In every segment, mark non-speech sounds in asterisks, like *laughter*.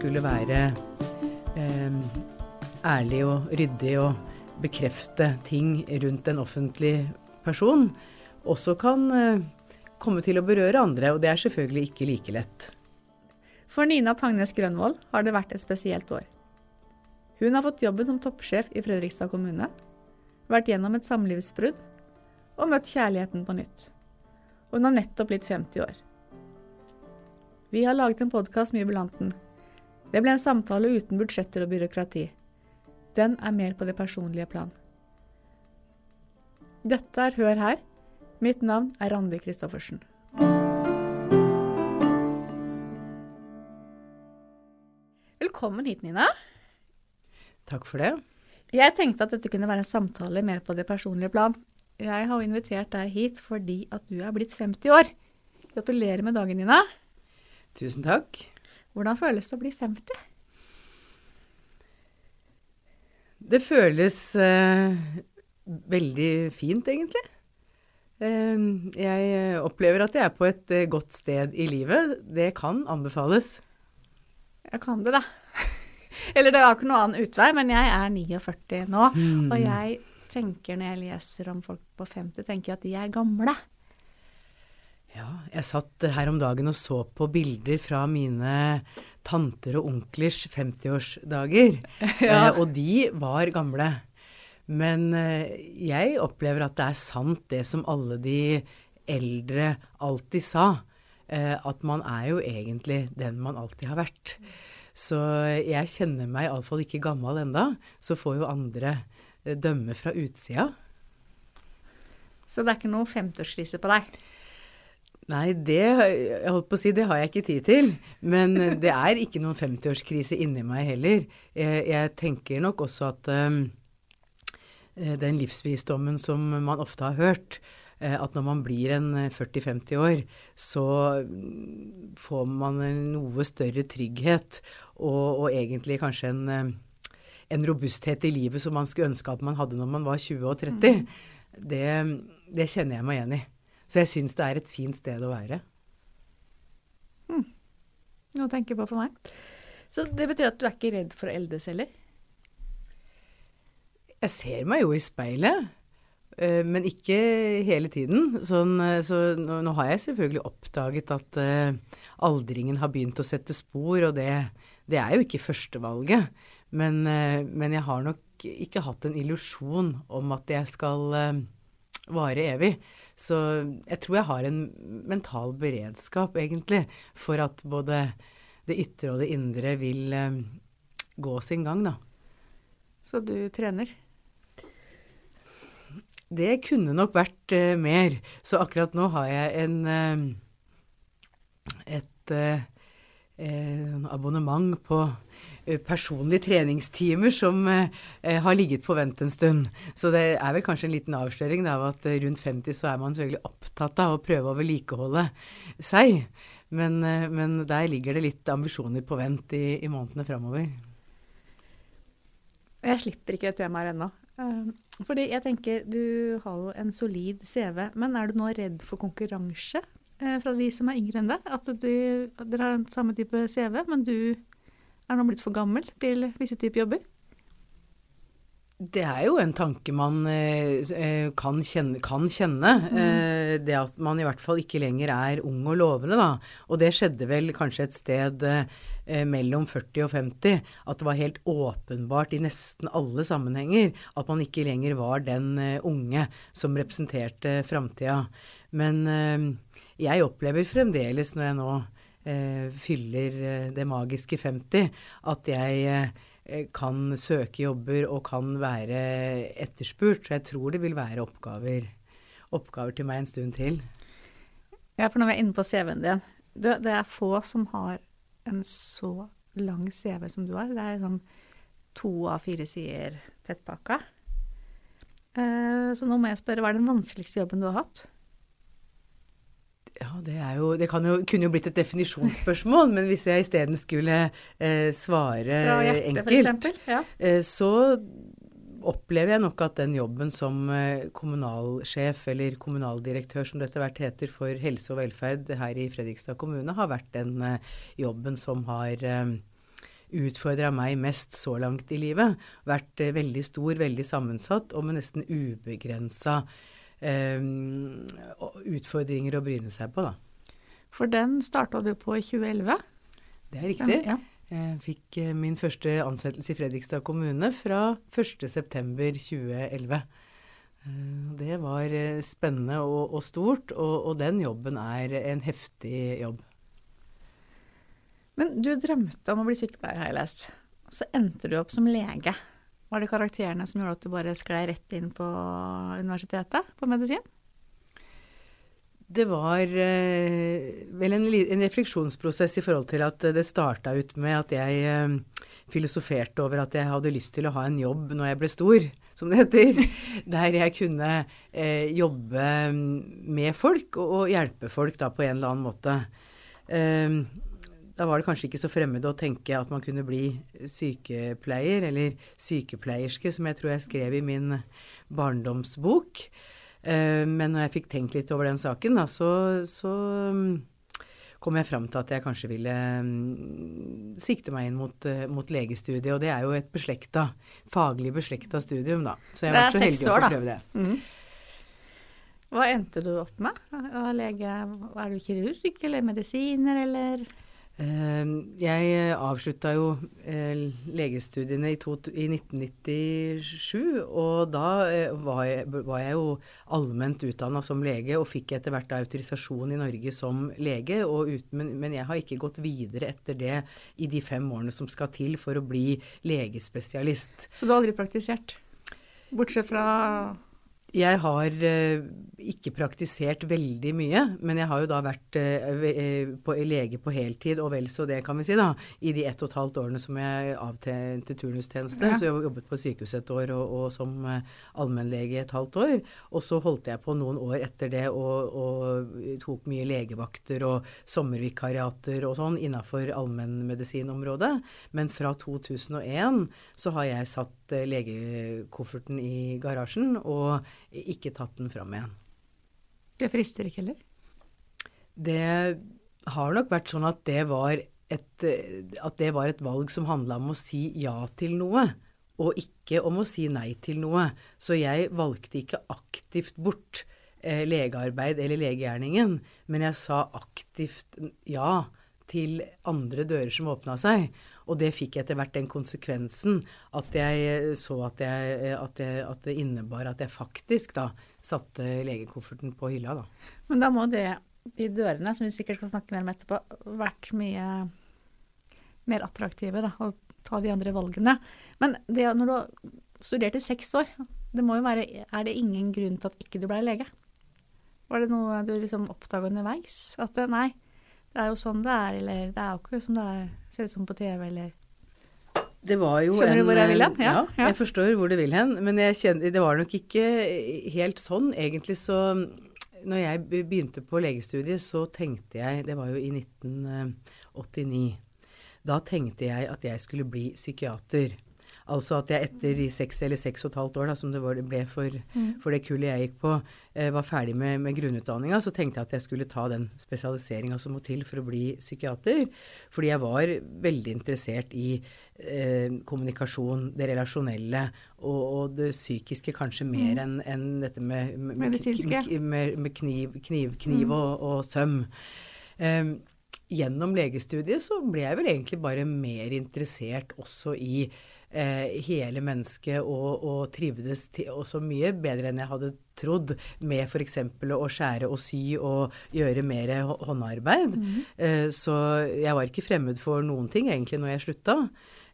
Skulle være eh, ærlig og ryddig og bekrefte ting rundt en offentlig person, også kan eh, komme til å berøre andre. Og det er selvfølgelig ikke like lett. For Nina Tangnes Grønvold har det vært et spesielt år. Hun har fått jobben som toppsjef i Fredrikstad kommune, vært gjennom et samlivsbrudd og møtt kjærligheten på nytt. Hun har nettopp blitt 50 år. Vi har laget en podkast med jubilanten. Det ble en samtale uten budsjetter og byråkrati. Den er mer på det personlige plan. Dette er Hør her. Mitt navn er Randi Christoffersen. Velkommen hit, Nina. Takk for det. Jeg tenkte at dette kunne være en samtale mer på det personlige plan. Jeg har invitert deg hit fordi at du er blitt 50 år. Gratulerer med dagen, Nina. Tusen takk. Hvordan føles det å bli 50? Det føles eh, veldig fint, egentlig. Eh, jeg opplever at jeg er på et eh, godt sted i livet. Det kan anbefales. Jeg kan det, da. *laughs* Eller det var ikke noen annen utvei, men jeg er 49 nå. Mm. Og jeg tenker når jeg leser om folk på 50, tenker jeg at de er gamle. Ja, jeg satt her om dagen og så på bilder fra mine tanter og onklers 50-årsdager. *laughs* Ja. Eh, og de var gamle. Men eh, jeg opplever at det er sant det som alle de eldre alltid sa. Eh, at man er jo egentlig den man alltid har vært. Så jeg kjenner meg iallfall ikke gammel enda, Så får jo andre eh, dømme fra utsida. Så det er ikke noe 50-årskrise på deg. Nei, det, jeg holdt på å si, det har jeg ikke tid til. Men det er ikke noen 50-årskrise inni meg heller. Jeg, jeg tenker nok også at um, den livsvisdommen som man ofte har hørt, eh, at når man blir en 40-50 år, så mm, får man en noe større trygghet og, og egentlig kanskje en, eh, en robusthet i livet som man skulle ønske at man hadde når man var 20 og 30. Det, det kjenner jeg meg igjen i. Så jeg syns det er et fint sted å være. Noe å tenke på for meg. Så det betyr at du er ikke redd for å eldes heller? Jeg ser meg jo i speilet, eh, men ikke hele tiden. Sånn, eh, så nå, nå har jeg selvfølgelig oppdaget at eh, aldringen har begynt å sette spor, og det, det er jo ikke førstevalget. Men, men jeg har nok ikke hatt en illusjon om at jeg skal vare evig. Så jeg tror jeg har en mental beredskap, egentlig, for at både det ytre og det indre vil eh, gå sin gang, da. Så du trener? Det kunne nok vært eh, mer. Så akkurat nå har jeg en eh, et eh, abonnement på personlige treningstimer som eh, eh, har ligget på vent en stund. Så det er vel kanskje en liten avsløring av at eh, rundt 50 så er man selvfølgelig opptatt av å prøve å vedlikeholde seg. Men, eh, men der ligger det litt ambisjoner på vent i, i månedene framover. Jeg slipper ikke det temaet ennå. Eh, Fordi jeg tenker, du har jo en solid CV, men er du nå redd for konkurranse eh, fra de som er yngre enn deg? At du, dere har samme type CV, men du er han blitt for gammel til visse typer jobber? Det er jo en tanke man eh, eh, kan kjenne. Kan kjenne eh, det at man i hvert fall ikke lenger er ung og lovende, da. Og det skjedde vel kanskje et sted mellom 40 og 50. At det var helt åpenbart i nesten alle sammenhenger at man ikke lenger var den unge som representerte framtida. Men jeg opplever fremdeles når jeg nå fyller eh, det magiske 50, at jeg eh, kan søke jobber og kan være etterspurt. Så jeg tror det vil være oppgaver, oppgaver til meg en stund til. Ja, for vi er inne på CV-en din du, Det er få som har en så lang CV som du har. Det er sånn to av fire sider tettpakka. Eh, så nå må jeg spørre, hva er den vanskeligste jobben du har hatt? Ja, det jo Det kan jo, kunne jo blitt et definisjonsspørsmål, men hvis jeg isteden skulle eh, svare hjertet, enkelt? Ja. eh, så opplever jeg nok at den jobben som eh, kommunalsjef eller kommunaldirektør, som det etter hvert heter, for helse og velferd her i Fredrikstad kommune, har vært den eh, jobben som har eh, utfordra meg mest så langt i livet. Vært veldig stor, veldig sammensatt og med nesten ubegrensa utfordringer å bryne seg på, da. For den starta du på i 2011? Det er riktig. Ja. Jeg fikk eh, min første ansettelse i Fredrikstad kommune fra 1.9.2011. Eh, det var eh, spennende og, og stort, og, og, den jobben er en heftig jobb. Men du drømte om å bli sykepleier, har jeg lest. Så endte du opp som lege. Var det karakterene som gjorde at du bare sklei rett inn på universitetet, på medisin? Det var eh, vel en, en, refleksjonsprosess i forhold til at det starta ut med at jeg eh, filosoferte over at jeg hadde lyst til å ha en jobb når jeg ble stor, som det heter. *laughs* Der jeg kunne eh, jobbe med folk og, og, hjelpe folk da på en eller annen måte. Eh, da var det kanskje ikke så fremmed å tenke at man kunne bli sykepleier, eller sykepleierske, som jeg tror jeg skrev i min barndomsbok. Eh, men når jeg fikk tenkt litt over den saken, da, så, så mm, kom jeg fram til at jeg kanskje ville mm, sikte meg inn mot, uh, mot legestudiet. Og det er jo et beslekta, faglig beslekta studium, da. Så jeg har vært så heldig år, å få prøve det. Mm. Hva endte du opp med? Lege, er du kirurg eller medisiner, eller? Ehm, jeg avslutta jo eh, legestudiene i, 1997, og da eh, var jeg jo allment utdanna som lege og fikk etter hvert autorisasjon i Norge som lege. Ut, men, men, jeg har ikke gått videre etter det i de fem årene som skal til for å bli legespesialist. Så du har aldri praktisert? Bortsett fra jeg har uh, ikke praktisert veldig mye, men jeg har jo da vært uh, på, lege på heltid, og vel så det, kan vi si, da, i de ett og et halvt årene som jeg avtjente turnustjeneste. Ja. Så jeg jobbet på sykehus et år og, og som allmennlege et halvt år. Og så holdt jeg på noen år etter det og, og tok mye legevakter og sommervikariater og sånn innafor allmennmedisinområdet. Men fra 2001 så har jeg satt legekofferten i garasjen. og ikke tatt den fram igjen. Det frister ikke heller? Det har nok vært sånn at det var et, at det var et valg som handla om å si ja til noe, og ikke om å si nei til noe. Så jeg valgte ikke aktivt bort eh, legearbeid eller legegjerningen, men jeg sa aktivt ja til andre dører som åpna seg. Og det fikk etter hvert den konsekvensen at jeg så at, jeg, at, jeg, at, det innebar at jeg faktisk da satte legekofferten på hylla, da. Men da må det, de dørene, som vi sikkert skal snakke mer om etterpå, vært mye mer attraktive, da, å ta de andre valgene. Men det, når du har studert i seks år, det må jo være Er det ingen grunn til at ikke du blei lege? Var det noe du liksom oppdaga underveis? At nei, det er jo sånn det er, eller det er jo ikke som det er, ser ut som på TV, eller det var jo Skjønner du hvor jeg vil hen? Ja, ja, jeg forstår hvor du vil hen. Men kjenner, det var nok ikke helt sånn. Egentlig så Når jeg begynte på legestudiet, så tenkte jeg Det var jo i 1989. Da tenkte jeg at jeg skulle bli psykiater. Altså at jeg etter de seks eller seks og et halvt år da, som det ble for, mm. for, det kullet jeg gikk på, eh, var ferdig med, med grunnutdanninga, så tenkte jeg at jeg skulle ta den spesialiseringa som må til for å bli psykiater. Fordi jeg var veldig interessert i eh, kommunikasjon, det relasjonelle og, og, det psykiske kanskje mer mm. enn en dette med, med, med, med kniv, kniv, kniv mm. og, og, søm. Um, gjennom legestudiet så ble jeg vel egentlig bare mer interessert også i eh, hele mennesket og, og trivdes også mye bedre enn jeg hadde trodd med f.eks. å skjære og sy og gjøre mer håndarbeid. Mm. Eh, så jeg var ikke fremmed for noen ting egentlig når jeg slutta.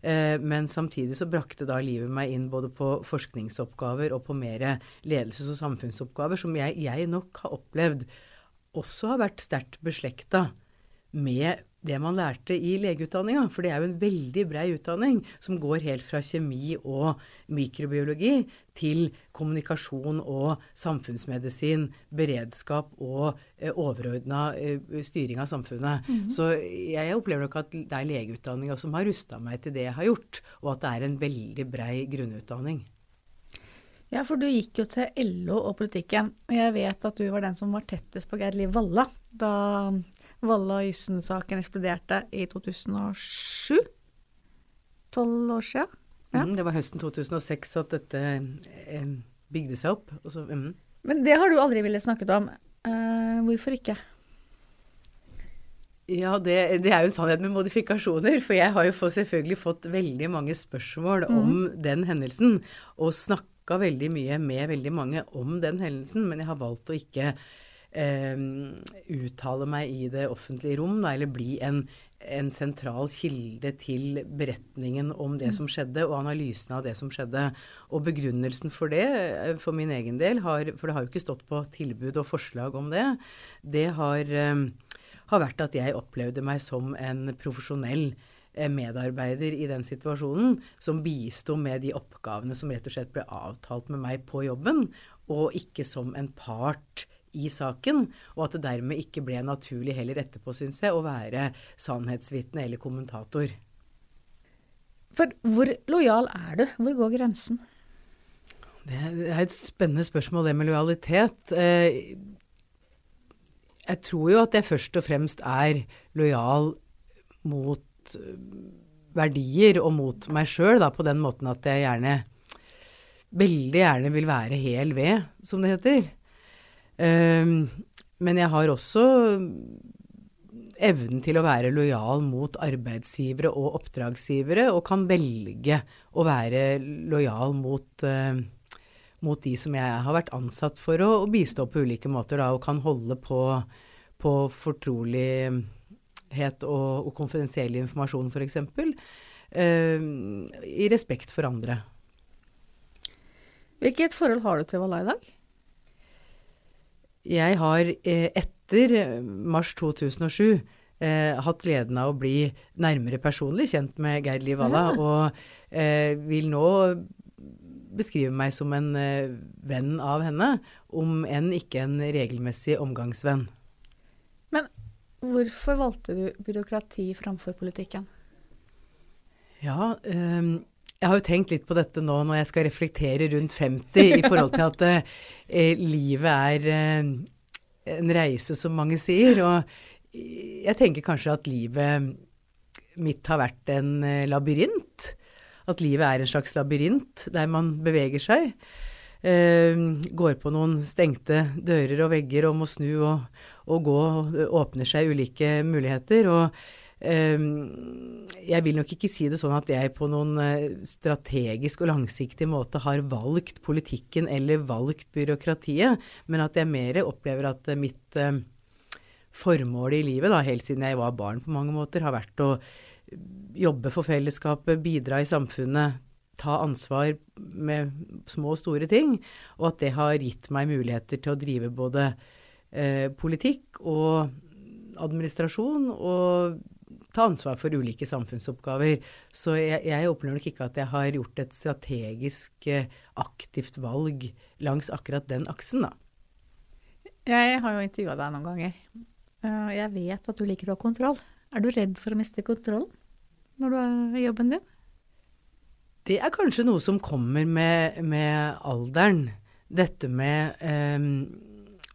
Eh, men samtidig så brakte da livet meg inn både på forskningsoppgaver og på mer ledelses- og samfunnsoppgaver som jeg, jeg nok har opplevd også har vært sterkt beslekta med det man lærte i legeutdanninga. For det er jo en veldig brei utdanning som går helt fra kjemi og mikrobiologi til kommunikasjon og samfunnsmedisin, beredskap og eh, overordna eh, styring av samfunnet. Mm -hmm. Så jeg opplever nok at det er legeutdanninga som har rusta meg til det jeg har gjort, og at det er en veldig brei grunnutdanning. Ja, for du gikk jo til LO og politikken. Og jeg vet at du var den som var tettest på Geir Liv Valla da Valla og Jussen-saken eksploderte i 2007. Tolv år sia. Ja. Mm, det var høsten 2006 at dette eh, bygde seg opp. Så, mm. Men det har du aldri villet snakket om. Uh, hvorfor ikke? Ja, det, det, er jo en sannhet med modifikasjoner. For jeg har jo fått, selvfølgelig fått veldig mange spørsmål mm. om den hendelsen. Og snakka veldig mye med veldig mange om den hendelsen. Men jeg har valgt å ikke eh, uttale meg i det offentlige rom, da, eller bli en, en, sentral kilde til beretningen om det som skjedde, og analysen av det som skjedde. Og begrunnelsen for det, eh, for min egen del, har, for det har jo ikke stått på tilbud og forslag om det, det har eh, har vært at jeg opplevde meg som en profesjonell eh, medarbeider i den situasjonen, som bisto med de oppgavene som rett og slett ble avtalt med meg på jobben, og ikke som en part i saken, og at det dermed ikke ble naturlig heller etterpå, syns jeg, å være sannhetsvitne eller kommentator. For hvor lojal er du? Hvor går grensen? Det er et spennende spørsmål, det med lojalitet. Eh, jeg tror jo at jeg først og fremst er lojal mot eh, verdier og mot meg sjøl, på den måten at jeg gjerne Veldig gjerne vil være hel ved, som det heter. Um, men jeg har også evnen til å være lojal mot arbeidsgivere og oppdragsgivere, og kan velge å være lojal mot uh, mot de som jeg har vært ansatt for å, å bistå på ulike måter, da, og kan holde på, på fortrolighet og, og konfidensiell informasjon, f.eks. Uh, I respekt for andre. Hvilket forhold har du til Valla i dag? Jeg har eh, etter mars 2007 eh, hatt gleden av å bli nærmere personlig kjent med Geir Liv Valla, ja. og eh, vil nå beskrive meg som en eh, venn av henne, om enn ikke en regelmessig omgangsvenn. Men hvorfor valgte du byråkrati framfor politikken? Ja, um, jeg har jo tenkt litt på dette nå når jeg skal reflektere rundt 50, i forhold til at eh, livet er eh, en reise, som mange sier. Og jeg tenker kanskje at livet mitt har vært en labyrint at livet er en slags labyrint der man beveger seg. Eh, går på noen stengte dører og vegger og må snu og, og gå. Og åpner seg ulike muligheter. Og jeg vil nok ikke si det sånn at jeg på noen uh, strategisk og langsiktig måte har valgt politikken eller valgt byråkratiet, men at jeg mer opplever at mitt formål i livet, da, helt siden jeg var barn på mange måter, har vært å jobbe for fellesskapet, bidra i samfunnet, ta ansvar med små og store ting. Og at det har gitt meg muligheter til å drive både eh, politikk og administrasjon og ta ansvar for ulike samfunnsoppgaver. Så jeg, jeg opplever nok ikke at jeg har gjort et strategisk eh, aktivt valg langs akkurat den aksen, da. Jeg har jo intervjua deg noen ganger. Uh, jeg vet at du liker å ha kontroll. Er du redd for å miste kontrollen når du er i jobben din? Det er kanskje noe som kommer med, med alderen. Dette med um,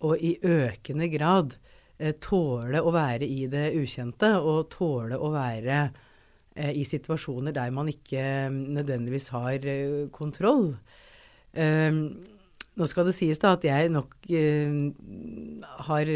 å i økende grad eh, tåle å være i det ukjente, og tåle å være eh, i situasjoner der man ikke nødvendigvis har eh, kontroll. Nå skal det sies da at jeg nok eh, har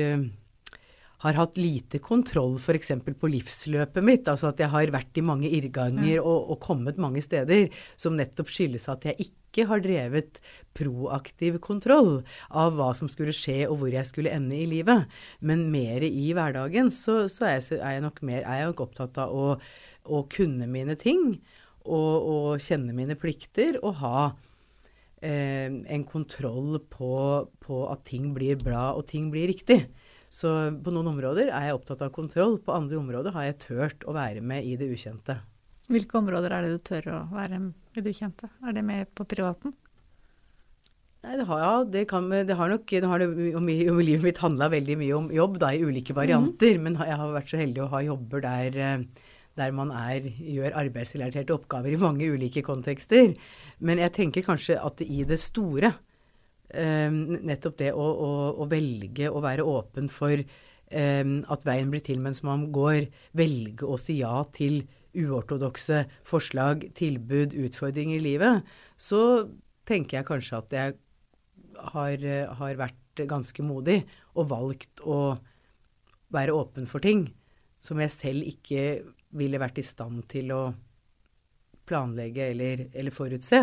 har hatt lite kontroll f.eks. på livsløpet mitt. Altså at jeg har vært i mange irrganger og, og, kommet mange steder som nettopp skyldes at jeg ikke har drevet proaktiv kontroll av hva som skulle skje og hvor jeg skulle ende i livet. Men mer i hverdagen så, så er, jeg, er, jeg, nok mer, er jeg nok opptatt av å, å kunne mine ting og, og, kjenne mine plikter og ha eh, en kontroll på, på at ting blir bra og ting blir riktig. Så på noen områder er jeg opptatt av kontroll, på andre områder har jeg tørt å være med i det ukjente. Hvilke områder er det du tør å være med i det ukjente? Er det mer på privaten? Nei, det har, ja, det kan, det har nok det har det, om, om, Livet mitt handla veldig mye om jobb, da, i ulike varianter. Mm. Men jeg har vært så heldig å ha jobber der, der man er, gjør arbeidsrelaterte oppgaver i mange ulike kontekster. Men jeg tenker kanskje at i det store, eh, nettopp det å, å, å, velge å være åpen for eh, at veien blir til mens man går, velge å si ja til uortodokse forslag, tilbud, utfordringer i livet, så tenker jeg kanskje at jeg har, har vært ganske modig og valgt å være åpen for ting som jeg selv ikke ville vært i stand til å planlegge eller, eller forutse.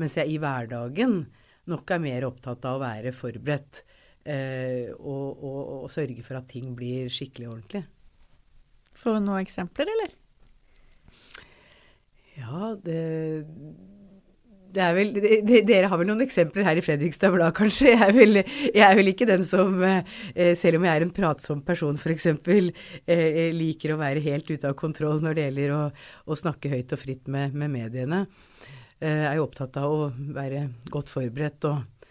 Mens jeg i hverdagen nok er mer opptatt av å være forberedt eh, og, og, og, sørge for at ting blir skikkelig ordentlig. Får vi noen eksempler, eller? Ja, det det er vel, det, dere har vel noen eksempler her i Fredrikstad Blad, kanskje. Jeg er, vel, jeg er vel, ikke den som, eh, selv om jeg er en pratsom person f.eks., eh, liker å være helt ute av kontroll når det gjelder å, å snakke høyt og fritt med, med mediene. Eh, er jo opptatt av å være godt forberedt og,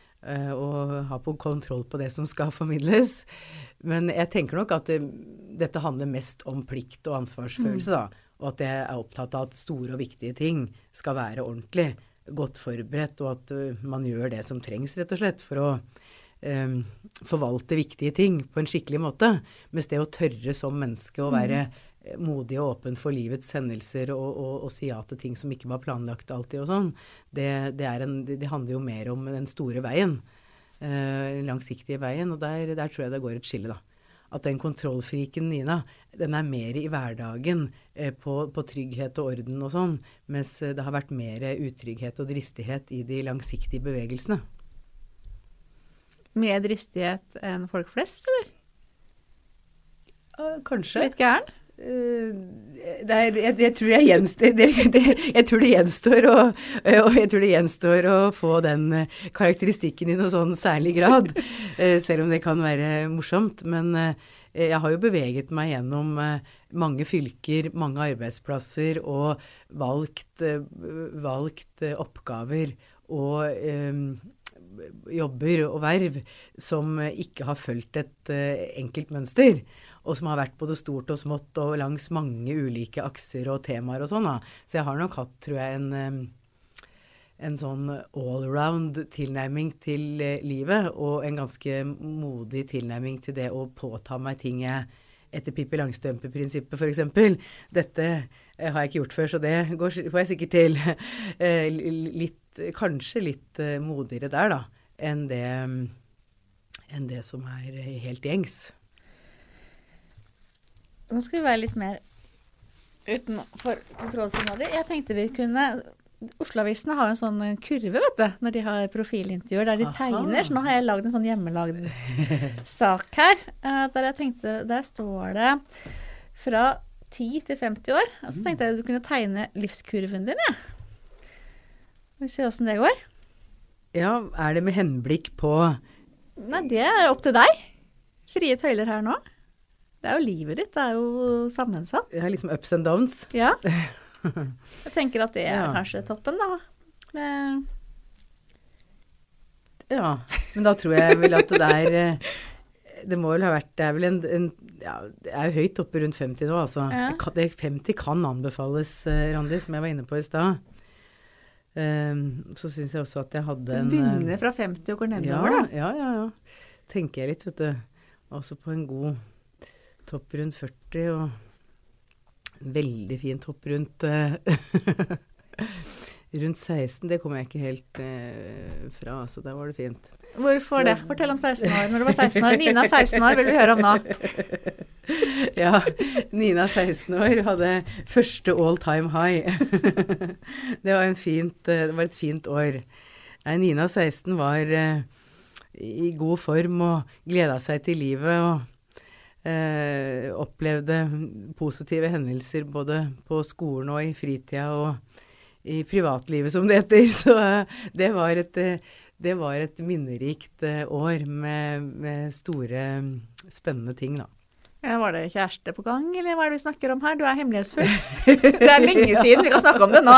og ha på kontroll på det som skal formidles. Men jeg tenker nok at det, dette handler mest om plikt og ansvarsfølelse, mm. da. Og at jeg er opptatt av at store og viktige ting skal være ordentlig godt forberedt, og at man gjør det som trengs, rett og slett, for å um, forvalte viktige ting på en skikkelig måte. Mens det å tørre som menneske å være mm. Modig og åpen for livets hendelser og, og, og, si ja til ting som ikke var planlagt alltid og sånn, det, det, en, det handler jo mer om den store veien. Uh, langsiktige veien. Og der, der tror jeg det går et skille, da at den kontrollfriken Nina, den er mer i hverdagen eh, på, på, trygghet og orden og sånn, mens eh, det har vært mer utrygghet og dristighet i de langsiktige bevegelsene. Mer dristighet enn folk flest, eller? Uh, kanskje. Litt gæren? Uh, er, jeg, jeg, tror jeg, gjenstår, det, det, jeg, tror det gjenstår å, og jeg tror det gjenstår å få den eh, karakteristikken i noe sånn særlig grad. *laughs* Selv om det kan være morsomt. Men jeg har jo beveget meg gjennom mange fylker, mange arbeidsplasser og valgt, valgt oppgaver og jobber og verv som ikke har fulgt et enkelt mønster og som har vært både stort og smått og langs mange ulike akser og temaer og sånn. Så jeg har nok hatt, tror jeg, en, en sånn allround tilnærming til eh, livet, og en ganske modig tilnærming til det å påta meg ting jeg etter Pippi Langstrømpe-prinsippet f.eks. Dette eh, har jeg ikke gjort før, så det går, får jeg sikkert til. *laughs* Eh, litt, kanskje litt modigere der, da, enn det, enn det som er helt gjengs. Nå skal vi være litt mer utenfor kontrollsona di. Jeg tenkte vi kunne Oslo-avisene har en sånn kurve, vet du, når de har profilintervjuer der de Aha. tegner. Så nå har jeg lagd en sånn hjemmelagd *laughs* sak her. Uh, der jeg tenkte Der står det fra 10 til 50 år. Og så tenkte jeg at du kunne tegne livskurven din. Ja. Vi ser åssen det går. Ja, er det med henblikk på Nei, det er opp til deg. Frie tøyler her nå. Det er jo livet ditt. Det er jo sammensatt. Det er liksom ups and downs. Ja. *laughs* Jeg tenker at det er ja. kanskje toppen, da. Men... ja, men da tror jeg vel at det er eh, Det må vel ha vært Det er vel en, en ja, Det er jo høyt oppe rundt 50 nå, altså. Ja. Det, 50 kan anbefales, eh, Randi, som jeg var inne på i stad. Um, så syns jeg også at jeg hadde en Du begynner fra 50 og går nedover, ja, da? Ja, ja, ja. Tenker jeg litt, vet du. Også på en god topp rundt 40 og veldig fin topp rundt uh, *laughs* Rundt 16, det kommer jeg ikke helt uh, fra, så der var det fint. Hvorfor så, det? Fortell om 16 år. Når du var 16 år. Nina 16 år vil vi høre om nå. *laughs* ja, Nina 16 år hadde første all time high. *laughs* det, var fint, eh, det, var et fint år. Nei, Nina 16 var uh, i god form og gleda seg til livet. og eh, opplevde positive hendelser både på skolen og i fritida og i privatlivet, som det heter. *laughs* Så eh, det var et, eh, det var et minnerikt eh, år med, med store, spennende ting, da. Ja, var det kjæreste på gang, eller hva er det vi snakker om her? Du er hemmelighetsfull. *laughs* det er lenge siden, vi kan snakke om det nå.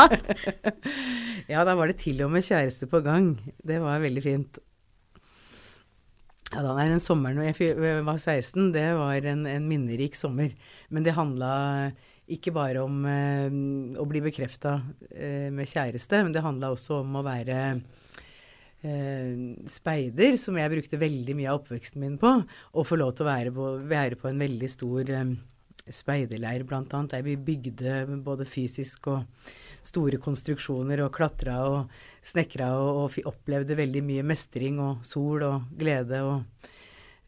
*laughs* ja, da var det til og med kjæreste på gang. Det var veldig fint. Ja, da, nei, Den sommeren da jeg var 16, det var en, en minnerik sommer. Men det handla ikke bare om eh, å bli bekrefta eh, med kjæreste, men det handla også om å være eh, speider, som jeg brukte veldig mye av oppveksten min på. Og få lov til å være på, være på en veldig stor eh, speiderleir, bl.a. Der vi bygde både fysisk og store konstruksjoner og klatra og snekra og, og opplevde veldig mye mestring og sol og glede. og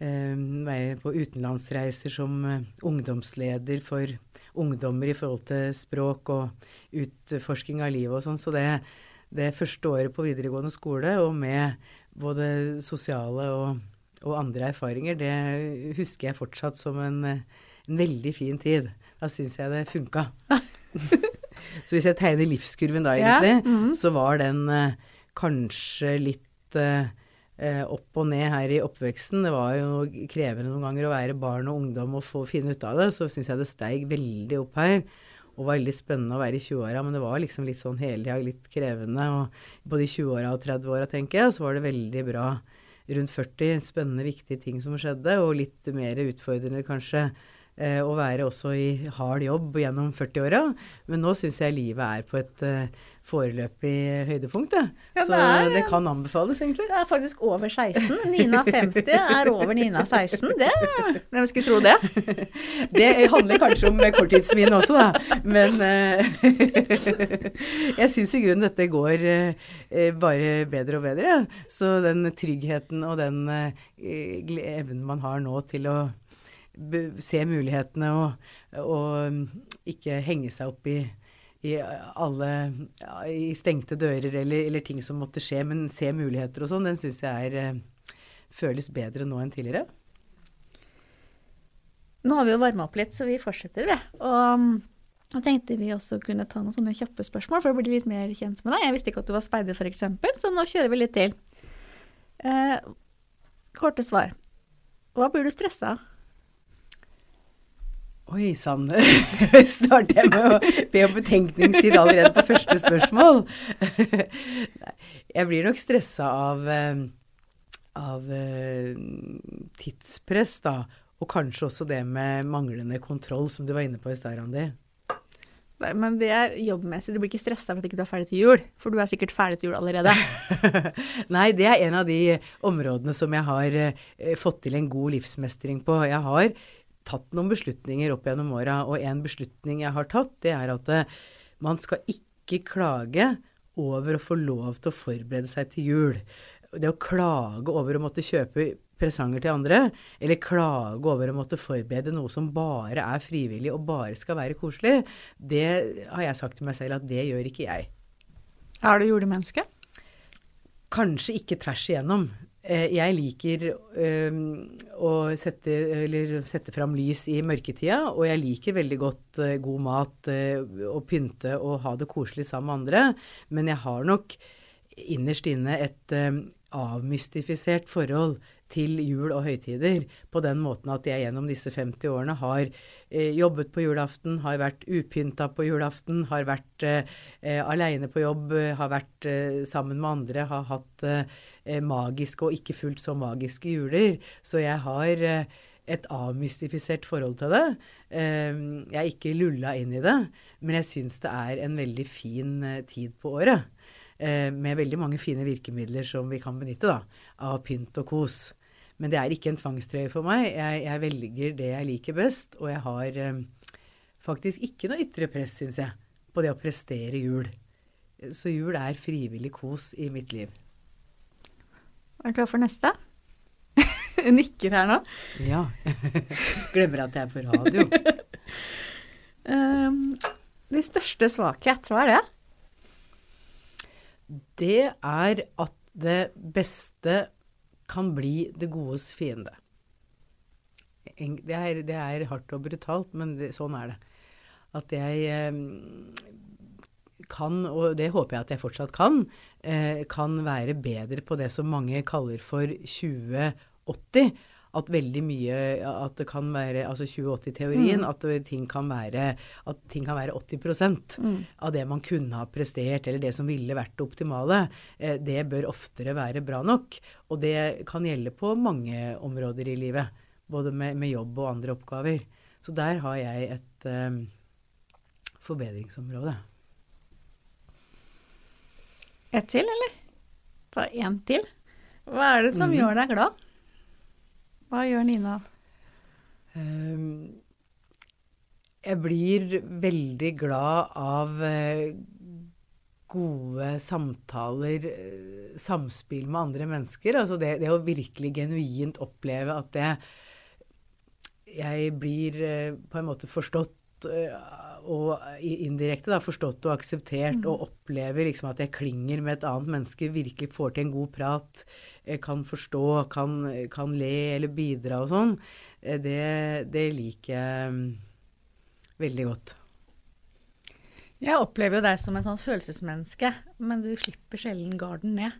eh, være på utenlandsreiser som eh, ungdomsleder for ungdommer i forhold til språk og utforsking av livet og sånn. Så det, det første året på videregående skole, og med både sosiale og, og andre erfaringer, det husker jeg fortsatt som en, en veldig fin tid. Da syns jeg det funka. *laughs* så hvis jeg tegner livskurven da, egentlig, Ja, mhm. så var den eh, kanskje litt eh, eh, opp og ned her i oppveksten. Det var jo krevende noen ganger å være barn og ungdom og få finne ut av det. Så syns jeg det steig veldig opp her. Og var veldig spennende å være i 20-åra, men det var liksom litt sånn hele tida litt krevende. Og både i 20-åra og 30-åra, tenker jeg. Så var det veldig bra rundt 40. Spennende, viktige ting som skjedde. Og litt mer utfordrende kanskje å være også i hard jobb gjennom 40-åra. Men nå syns jeg livet er på et eh, foreløpig høydepunkt. Ja, det Så er- det kan anbefales, egentlig. Det er faktisk over 16. Nina 50 er over Nina 16. Det, hvem skulle tro det? *laughs* Det handler kanskje om korttidsminne også, da. Men eh, *laughs* jeg syns i grunnen dette går eh, bare bedre og bedre. Så den tryggheten og den eh, evnen man har nå til å se mulighetene og, og ikke henge seg opp i i alle i stengte dører eller, eller ting som måtte skje, men se muligheter og sånn, den syns jeg er eh, føles bedre nå enn tidligere. Nå har vi jo varma opp litt, så vi fortsetter, vi. Og um, da tenkte vi også kunne ta noen sånne kjappe spørsmål for å bli litt mer kjent med deg. Jeg visste ikke at du var speider, f.eks., så nå kjører vi litt til. Eh, korte svar. Hva blir du stressa av? Oi sann. *laughs* Starter jeg med å be om betenkningstid allerede på første spørsmål? *laughs* Jeg blir nok stressa av, eh, av eh, tidspress, da. Og kanskje også det med manglende kontroll, som du var inne på i stad, Randi. Nei, Men det er jobbmessig. Du blir ikke stressa for at du ikke er ferdig til jul. For du er sikkert ferdig til jul allerede. *laughs* Nei, det er en av de områdene som jeg har eh, fått til en god livsmestring på. Jeg har tatt noen beslutninger opp gjennom åra, og en beslutning jeg har tatt, det er at eh, man skal ikke klage over å få lov til å forberede seg til jul. Det å klage over å måtte kjøpe presanger til andre, eller klage over å måtte forberede noe som bare er frivillig og bare skal være koselig, det har jeg sagt til meg selv at det gjør ikke jeg. Er du julemenneske? Kanskje ikke tvers igjennom. Eh, Jeg liker eh, å sette, sette fram lys i mørketida, og jeg liker veldig godt eh, god mat eh, og pynte og ha det koselig sammen med andre. Men jeg har nok innerst inne et eh, avmystifisert forhold til jul og høytider. På den måten at jeg gjennom disse 50 årene har eh, jobbet på julaften, har vært upynta på julaften, har vært eh, eh, aleine på jobb, eh, har vært eh, sammen med andre, har hatt eh, eh, magiske og ikke fullt så magiske juler. Så jeg har eh, et avmystifisert forhold til det. Eh, jeg er ikke lulla inn i det, men jeg syns det er en veldig fin eh, tid på året. Eh, med veldig mange fine virkemidler som vi kan benytte, da. Av pynt og kos. Men det er ikke en tvangstrøye for meg. Jeg, jeg velger det jeg liker best, og jeg har eh, faktisk ikke noe ytre press, syns jeg, på det å prestere jul. Så jul er frivillig kos i mitt liv. Er du klar for neste? *laughs* Nikker her nå. Ja. *laughs* Glemmer at jeg er på radio. Um, *laughs* din største svakhet, hva er det? Det er at det beste kan bli det godes fiende. Det er, det er hardt og brutalt, men det, sånn er det. At jeg um, kan, og det håper jeg at jeg fortsatt kan, kan være bedre på det som mange kaller for 2080. At veldig mye At det kan være Altså 2080-teorien. At ting kan være At ting kan være 80% av det man kunne ha prestert, eller det som ville vært det optimale. Eh, det bør oftere være bra nok. Og det kan gjelde på mange områder i livet. Både med, med jobb og andre oppgaver. Så der har jeg et, eh, forbedringsområde. Et til, eller? Ta én til. Hva er det som mm. gjør deg glad? Hva gjør Nina? Um, jeg blir veldig glad av eh, gode samtaler, eh, samspill med andre mennesker. Altså det, det å virkelig genuint oppleve at det Jeg blir eh, på en måte forstått og indirekte da, forstått og akseptert, og opplever liksom at jeg klinger med et annet menneske, virkelig får til en god prat, eh, kan forstå, kan, kan le eller bidra og sånn. Eh, Det, det liker jeg mm, veldig godt. Jeg opplever jo deg som en sånn følelsesmenneske, men du slipper sjelden garden ned.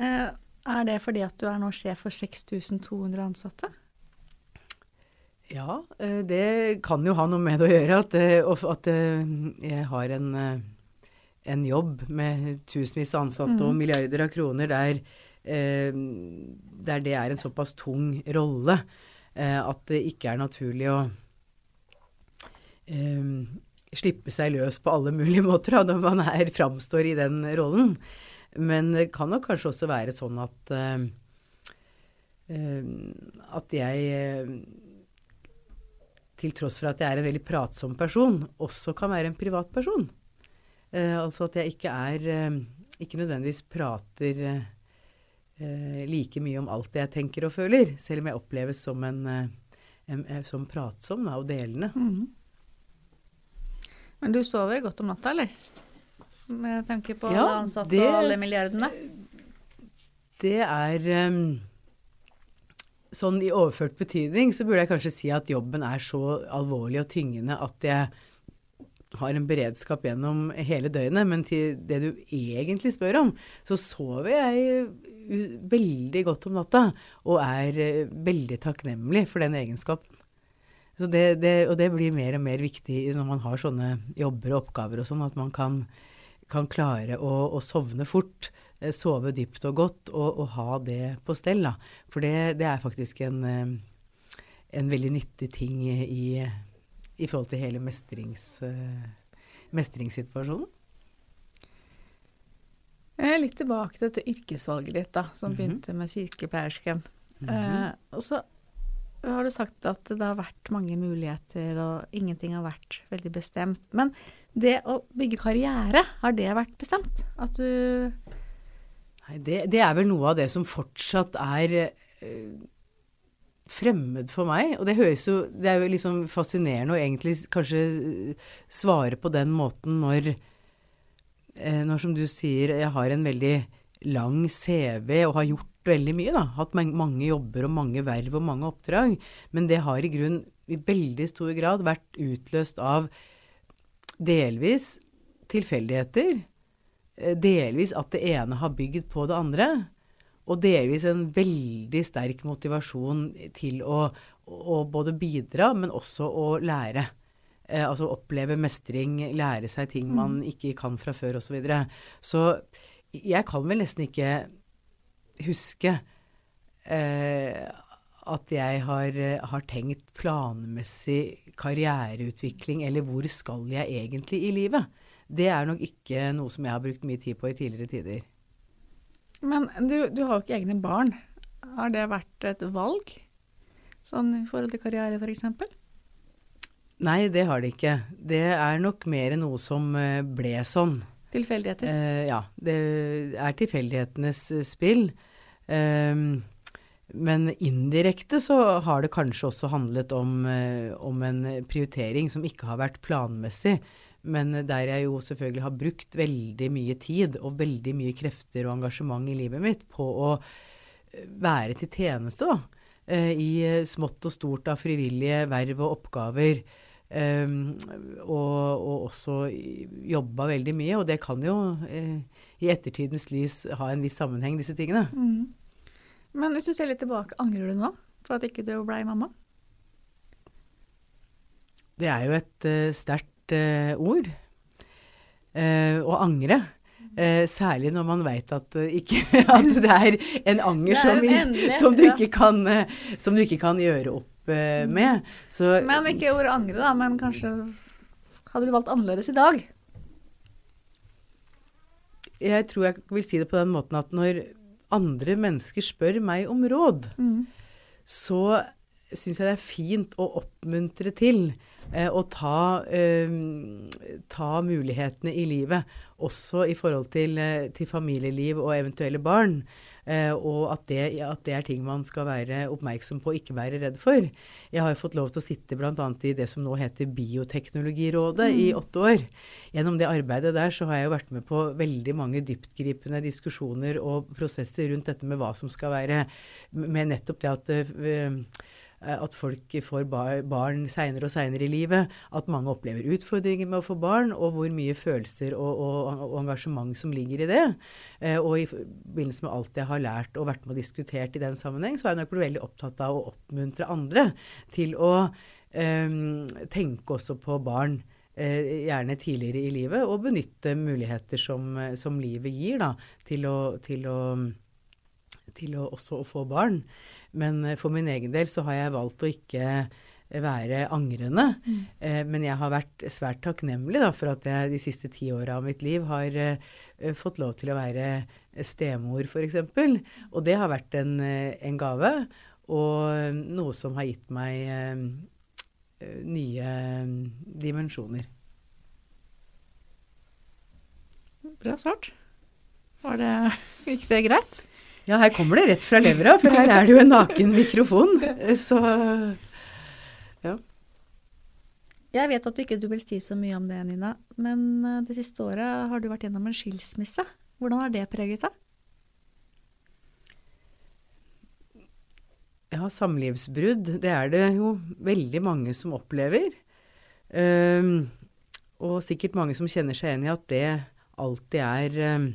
Eh, er det fordi at du er nå sjef for 6200 ansatte? Ja, eh, det kan jo ha noe med det å gjøre at, eh, at eh, jeg har en, en jobb med tusenvis av ansatte og milliarder av kroner der, der det er en såpass tung rolle at det ikke er naturlig å um, slippe seg løs på alle mulige *laughs* måter da, når man er, framstår i den rollen. Men det kan nok kanskje også være sånn at uh, at jeg til tross for at jeg er en veldig pratsom person, også kan være en privatperson. Eh, altså at jeg ikke er eh, Ikke nødvendigvis prater eh, like mye om alt det jeg tenker og føler, selv om jeg oppleves som en, eh, en eh, som pratsom da, og delende. Men du sover godt om natta, eller? Med tanke på Ja, alle ansatte det- og alle milliardene? Det er eh, Sånn i overført betydning så burde jeg kanskje si at jobben er så alvorlig og tyngende at jeg har en beredskap gjennom hele døgnet. Men til det du egentlig spør om, så sover jeg veldig godt om natta. Og er eh, veldig takknemlig for den egenskapen. Det, det, og det blir mer og mer viktig når man har sånne jobber og oppgaver og sånn, at man kan, kan klare å, å sovne fort, sove dypt og godt, og, og ha det på stell. Da. For det, det er faktisk en, eh, en veldig nyttig ting i, i forhold til hele mestrings, eh, mestringssituasjonen. Eh, Litt tilbake til dette yrkesvalget ditt, da, som Mhm. begynte med sykepleiersken. eh, og så har du sagt at det har vært mange muligheter, og ingenting har vært veldig bestemt. Men det å bygge karriere, har det vært bestemt? At du det, det er vel noe av det som fortsatt er eh, fremmed for meg. Og det høres jo Det er jo liksom fascinerende å egentlig kanskje eh, svare på den måten når eh, Når, som du sier, jeg har en veldig lang CV og har gjort veldig mye, da. Hatt mange, jobber og mange verv og mange oppdrag. Men det har i grunn i veldig stor grad vært utløst av delvis tilfeldigheter. Eh, Delvis at det ene har bygd på det andre. Og delvis en veldig sterk motivasjon til å, å både bidra, men også å lære. Eh, altså oppleve mestring, lære seg ting man ikke kan fra før osv. Så, videre. så jeg kan vel nesten ikke huske eh, at jeg har, har tenkt planmessig karriereutvikling, eller hvor skal jeg egentlig i livet? Det er nok ikke noe som jeg har brukt mye tid på i tidligere tider. Men du, du har jo ikke egne barn. Har det vært et valg? Sånn i forhold til karriere, f.eks.? Nei, det har det ikke. Det er nok mer noe som eh, ble sånn. Tilfeldigheter? Eh, ja, det er tilfeldighetenes eh, spill. Ehm, men indirekte så har det kanskje også handlet om, eh, om en prioritering som ikke har vært planmessig, men der jeg jo selvfølgelig har brukt veldig mye tid og veldig mye krefter og engasjement i livet mitt på å eh, være til tjeneste, da. eh, I eh, smått og stort av frivillige verv og oppgaver. Um, og, og også jobba veldig mye. Og det kan jo eh, i ettertidens lys ha en viss sammenheng, disse tingene. Mm. Men hvis du ser litt tilbake, angrer du nå for at ikke du blei mamma? Det er jo et uh, sterkt eh, ord. Eh, å angre. Eh, særlig når man veit at, uh, *laughs* at det er en anger er som, en i- endelig, som, du ja. ikke kan, uh, som du ikke kan gjøre opp eh, med. Så Men ikke ordet angre, da, men kanskje hadde du valgt annerledes i dag? Jeg tror jeg vil si det på den måten at når andre mennesker spør meg om råd, Mm. så syns jeg det er fint å oppmuntre til eh, å ta, eh, ta mulighetene i livet, også i forhold til, eh, til familieliv og eventuelle barn. Eh, og at det, at det er ting man skal være oppmerksom på og ikke være redd for. Jeg har jo fått lov til å sitte bl.a. i det som nå heter Bioteknologirådet i åtte år. Gjennom det arbeidet der så har jeg jo vært med på veldig mange dyptgripende diskusjoner og prosesser rundt dette med hva som skal være Med nettopp det at eh, at folk får bar, barn seinere og seinere i livet. At mange opplever utfordringer med å få barn, og hvor mye følelser og, og, og engasjement som ligger i det. Eh, og i forbindelse med alt jeg har lært og vært med og diskutert i den sammenheng, så er jeg nok veldig opptatt av å oppmuntre andre til å um, tenke også på barn. Eh, gjerne tidligere i livet, og benytte muligheter som, som livet gir da, til å, til å til å også å få barn. Men eh, for min egen del så har jeg valgt å ikke være angrende. Mm. Eh, men jeg har vært svært takknemlig da, for at jeg de siste ti åra av mitt liv har eh, fått lov til å være stemor, f.eks. Og det har vært en, eh, en gave, og noe som har gitt meg eh, nye dimensjoner. Bra svart. Var det, gikk det greit? Ja, her kommer det rett fra levra, for her er det jo en naken mikrofon. Så ja. Jeg vet at du ikke vil si så mye om det, Nina, men eh, det siste året har du vært gjennom en skilsmisse. Hvordan har det preget deg? Ja, samlivsbrudd, det er det jo veldig mange som opplever. Um, og sikkert mange som kjenner seg igjen i at det alltid er um,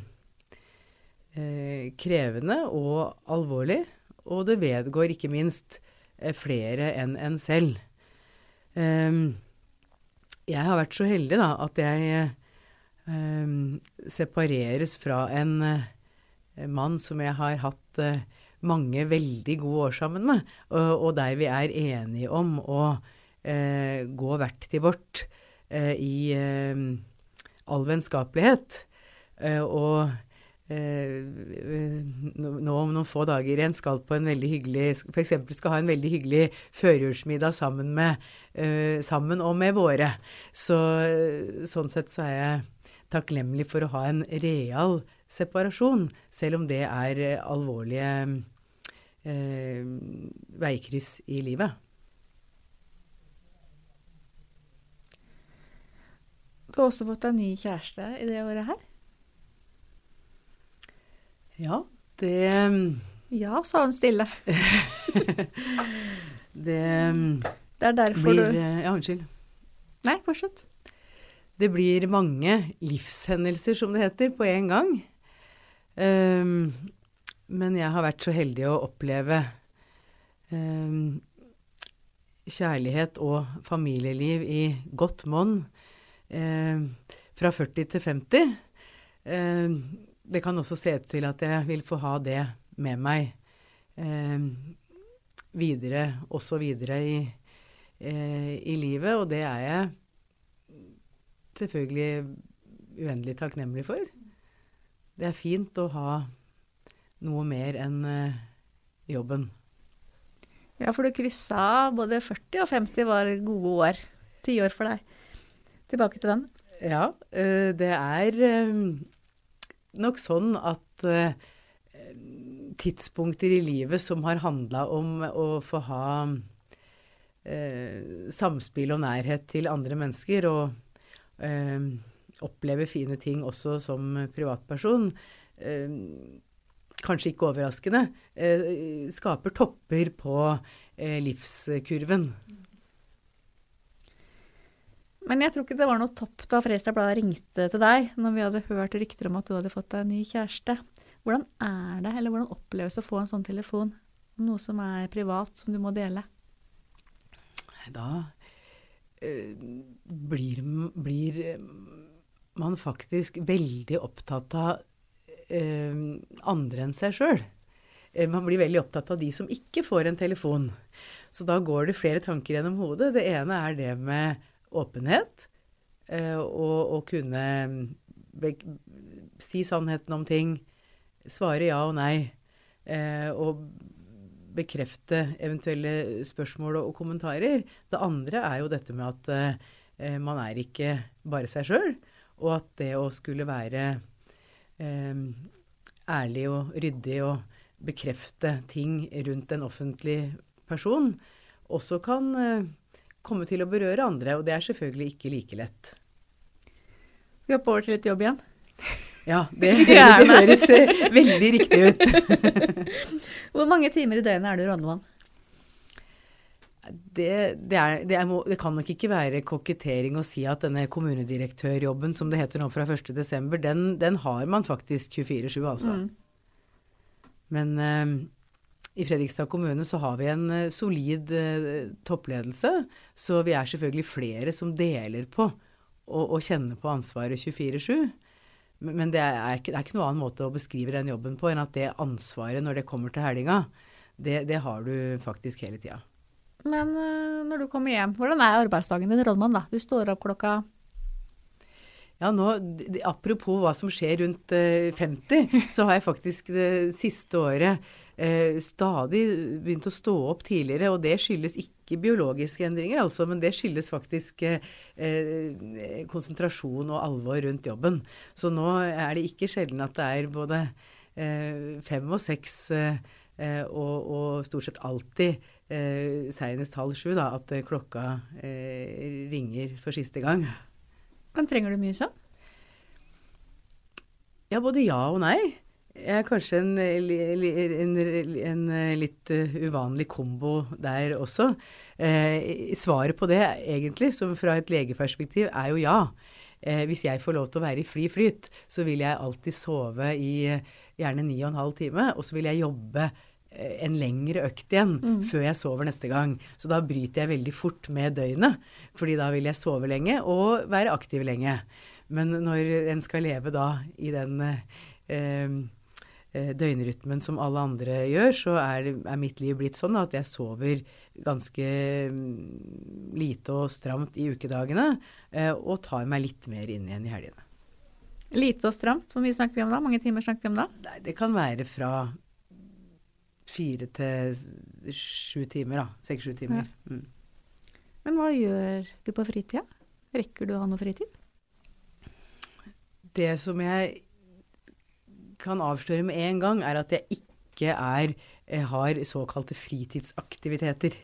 eh, krevende og alvorlig. Og det vedgår ikke minst eh, flere enn en selv. Um, jeg har vært så heldig da at jeg um, separeres fra en uh, mann som jeg har hatt uh, mange veldig gode år sammen med, og, og der vi er enige om å uh, gå hvert til vårt i all vennskapelighet. og nå om noen få dager igjen skal på en veldig hyggelig F.eks. skal ha en veldig hyggelig førjulsmiddag sammen, med, uh, sammen og med våre. Så, sånn sett så er jeg takknemlig for å ha en real separasjon, selv om det er alvorlige eh, veikryss i livet. Du har også fått deg ny kjæreste i det året her. Ja, det Ja, sa hun stille. *laughs* Det Det er derfor blir du Ja, unnskyld. Nei, fortsett. Det blir mange livshendelser, som det heter, på en gang. Um, men jeg har vært så heldig å oppleve um, kjærlighet og familieliv i godt monn um, fra 40 til 50. Um, det kan også se ut til at jeg vil få ha det med meg videre, også videre i, eh, i livet, og det er jeg selvfølgelig uendelig takknemlig for. Det er fint å ha noe mer enn eh, jobben. Ja, for du kryssa både 40 og 50 var gode år. Ti år for deg. Tilbake til den. Ja, eh, det er eh, nok sånn at eh, tidspunkter i livet som har handla om å få ha eh, samspill og nærhet til andre mennesker, og eh, oppleve fine ting også som privatperson, kanskje ikke overraskende, skaper topper på livskurven. Men jeg tror ikke det var noe topp da Fredrikstad Blad ringte til deg når vi hadde hørt rykter om at du hadde fått deg en ny kjæreste. Hvordan er det, eller hvordan oppleves det å få en sånn telefon? Noe som er privat, som du må dele? Da øh, blir, blir man faktisk veldig opptatt av øh, andre enn seg sjøl. Eh, man blir veldig opptatt av de som ikke får en telefon. Så da går det flere tanker gjennom hodet. Det ene er det med åpenhet. eh, og, og kunne si sannheten om ting, svare ja og nei, eh, og bekrefte eventuelle spørsmål og, kommentarer. Det andre er jo dette med at eh, man er ikke bare seg sjøl, og at det å skulle være ærlig og ryddig og bekrefte ting rundt en offentlig person, også kan komme til å berøre andre. Og det er selvfølgelig ikke like lett. Vi hopper over til litt jobb igjen. *laughs* Ja, det, *laughs* det *laughs* høres eh, veldig riktig ut. Hvor mange timer i døgnet er du rådmann? Det, det, er, det, er, det, kan nok ikke være kokettering å si at denne kommunedirektørjobben, som det heter nå fra 1.12., den, den har man faktisk 24-7, altså. Mm. Men uh, i Fredrikstad kommune så har vi en uh, solid uh, toppledelse, så vi er selvfølgelig flere som deler på å kjenne på ansvaret 24-7. Men det er, ikke, det er, ikke, noen annen måte å beskrive den jobben på enn at det ansvaret når det kommer til helga, det, det har du faktisk hele tida. Men uh, når du kommer hjem, hvordan er arbeidsdagen din rådmann? da? Du står opp klokka ja, nå, Apropos hva som skjer rundt uh, 50, så har jeg faktisk det siste året uh, stadig begynt å stå opp tidligere. Og det skyldes ikke biologiske endringer, altså, men det skyldes faktisk konsentrasjon og alvor rundt jobben. Så nå er det ikke sjelden at det er både fem og seks og, og stort sett alltid eh, seinest halv sju da, at eh, klokka eh, ringer for siste gang. Men trenger du mye søvn? Ja, både ja og nei. Jeg er kanskje en, en, en, litt eh, uvanlig kombo der også. Eh, svaret på det, egentlig, som fra et legeperspektiv, er jo ja. Eh, hvis jeg får lov til å være i fri flyt, så vil jeg alltid sove i gjerne ni og en halv time, og så vil jeg jobbe Eh, en lengre økt igjen mm. før jeg sover neste gang. Så da bryter jeg veldig fort med døgnet, fordi da vil jeg sove lenge og være aktiv lenge. Men når en skal leve da i den eh døgnrytmen som alle andre gjør, så er, er mitt liv blitt sånn at jeg sover ganske mm, lite og stramt i ukedagene, eh, og tar meg litt mer inn igjen i helgene. Lite og stramt, hvor mye snakker vi om da? Mange timer snakker vi om da? Nei, det kan være fra fire til sju timer, da. Seks-sju timer. Ja. Mm. Men hva gjør du på fritida? Rekker du å ha noe fritid? Det som jeg kan avsløre med en gang, er at jeg ikke er jeg har såkalte fritidsaktiviteter.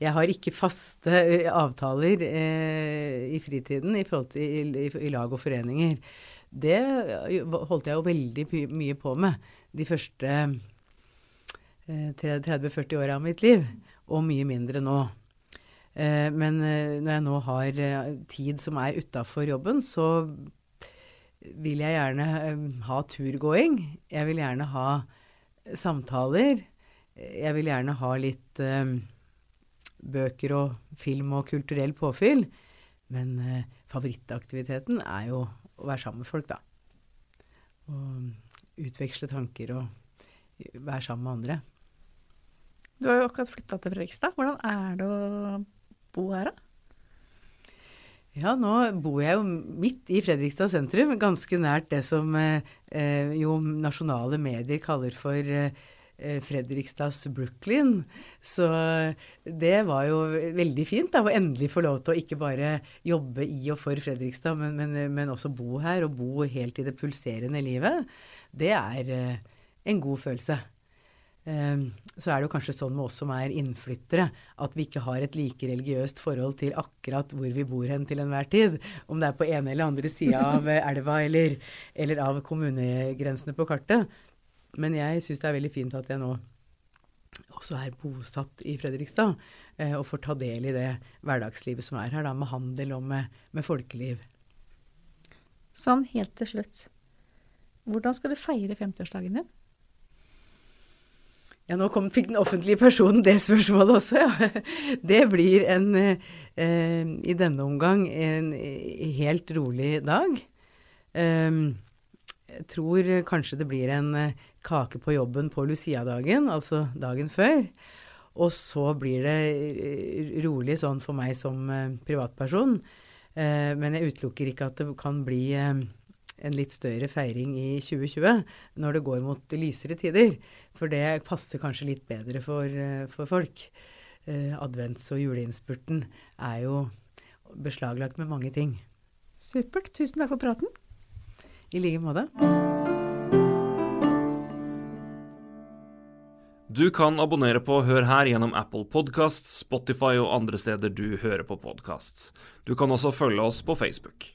Jeg har ikke faste eh, avtaler eh, i fritiden i, til, i, i, lag og foreninger. Det holdt jeg jo veldig mye på med de første 30-40 eh, åra av mitt liv, og mye mindre nå. Eh, men eh, når jeg nå har tid som er utafor jobben, så vil jeg gjerne ha turgåing. Jeg vil gjerne ha samtaler. Jeg vil gjerne ha litt bøker og film og kulturell påfyll. Men favorittaktiviteten er jo å være sammen med folk, da. Og utveksle tanker og være sammen med andre. Du har jo akkurat flytta til Fredrikstad. Hvordan er det å bo her, da? Ja, nå bor jeg jo midt i Fredrikstad sentrum, ganske nært det som eh, eh jo nasjonale medier kaller for eh, Fredrikstads Brooklyn. Så det var jo veldig fint da, å endelig få lov til å ikke bare jobbe i og for Fredrikstad, men, men, men også bo her, og bo helt i det pulserende livet. Det er eh, en god følelse. Ehm, så er det jo kanskje sånn med oss som er innflyttere, at vi ikke har et like religiøst forhold til akkurat hvor vi bor hen til enhver tid. Om det er på ene eller andre sida *laughs* av elva eller, eller, av kommunegrensene på kartet. Men jeg syns det er veldig fint at jeg nå også er bosatt i Fredrikstad, eh, og får ta del i det hverdagslivet som er her, da, med handel og med, med folkeliv. Sånn helt til slutt. Hvordan skal du feire 50-årsdagen din? Ja, nå kom, fikk den offentlige personen det spørsmålet også, ja. Det blir en, eh, i denne omgang, en helt rolig dag. Eh, jeg tror kanskje det blir en eh, kake på jobben på Lucia-dagen, altså dagen før. Og så blir det eh, rolig sånn for meg som eh, privatperson. Eh, men jeg utelukker ikke at det kan bli eh, en litt større feiring i 2020 når det går mot lysere tider. For det passer kanskje litt bedre for, eh, for folk. Eh, advents- og juleinnspurten er jo beslaglagt med mange ting. Supert. Tusen takk for praten. I like måte. Du kan abonnere på Hør her gjennom Apple Podcasts, Spotify og andre steder du hører på podcasts. Du kan også følge oss på Facebook.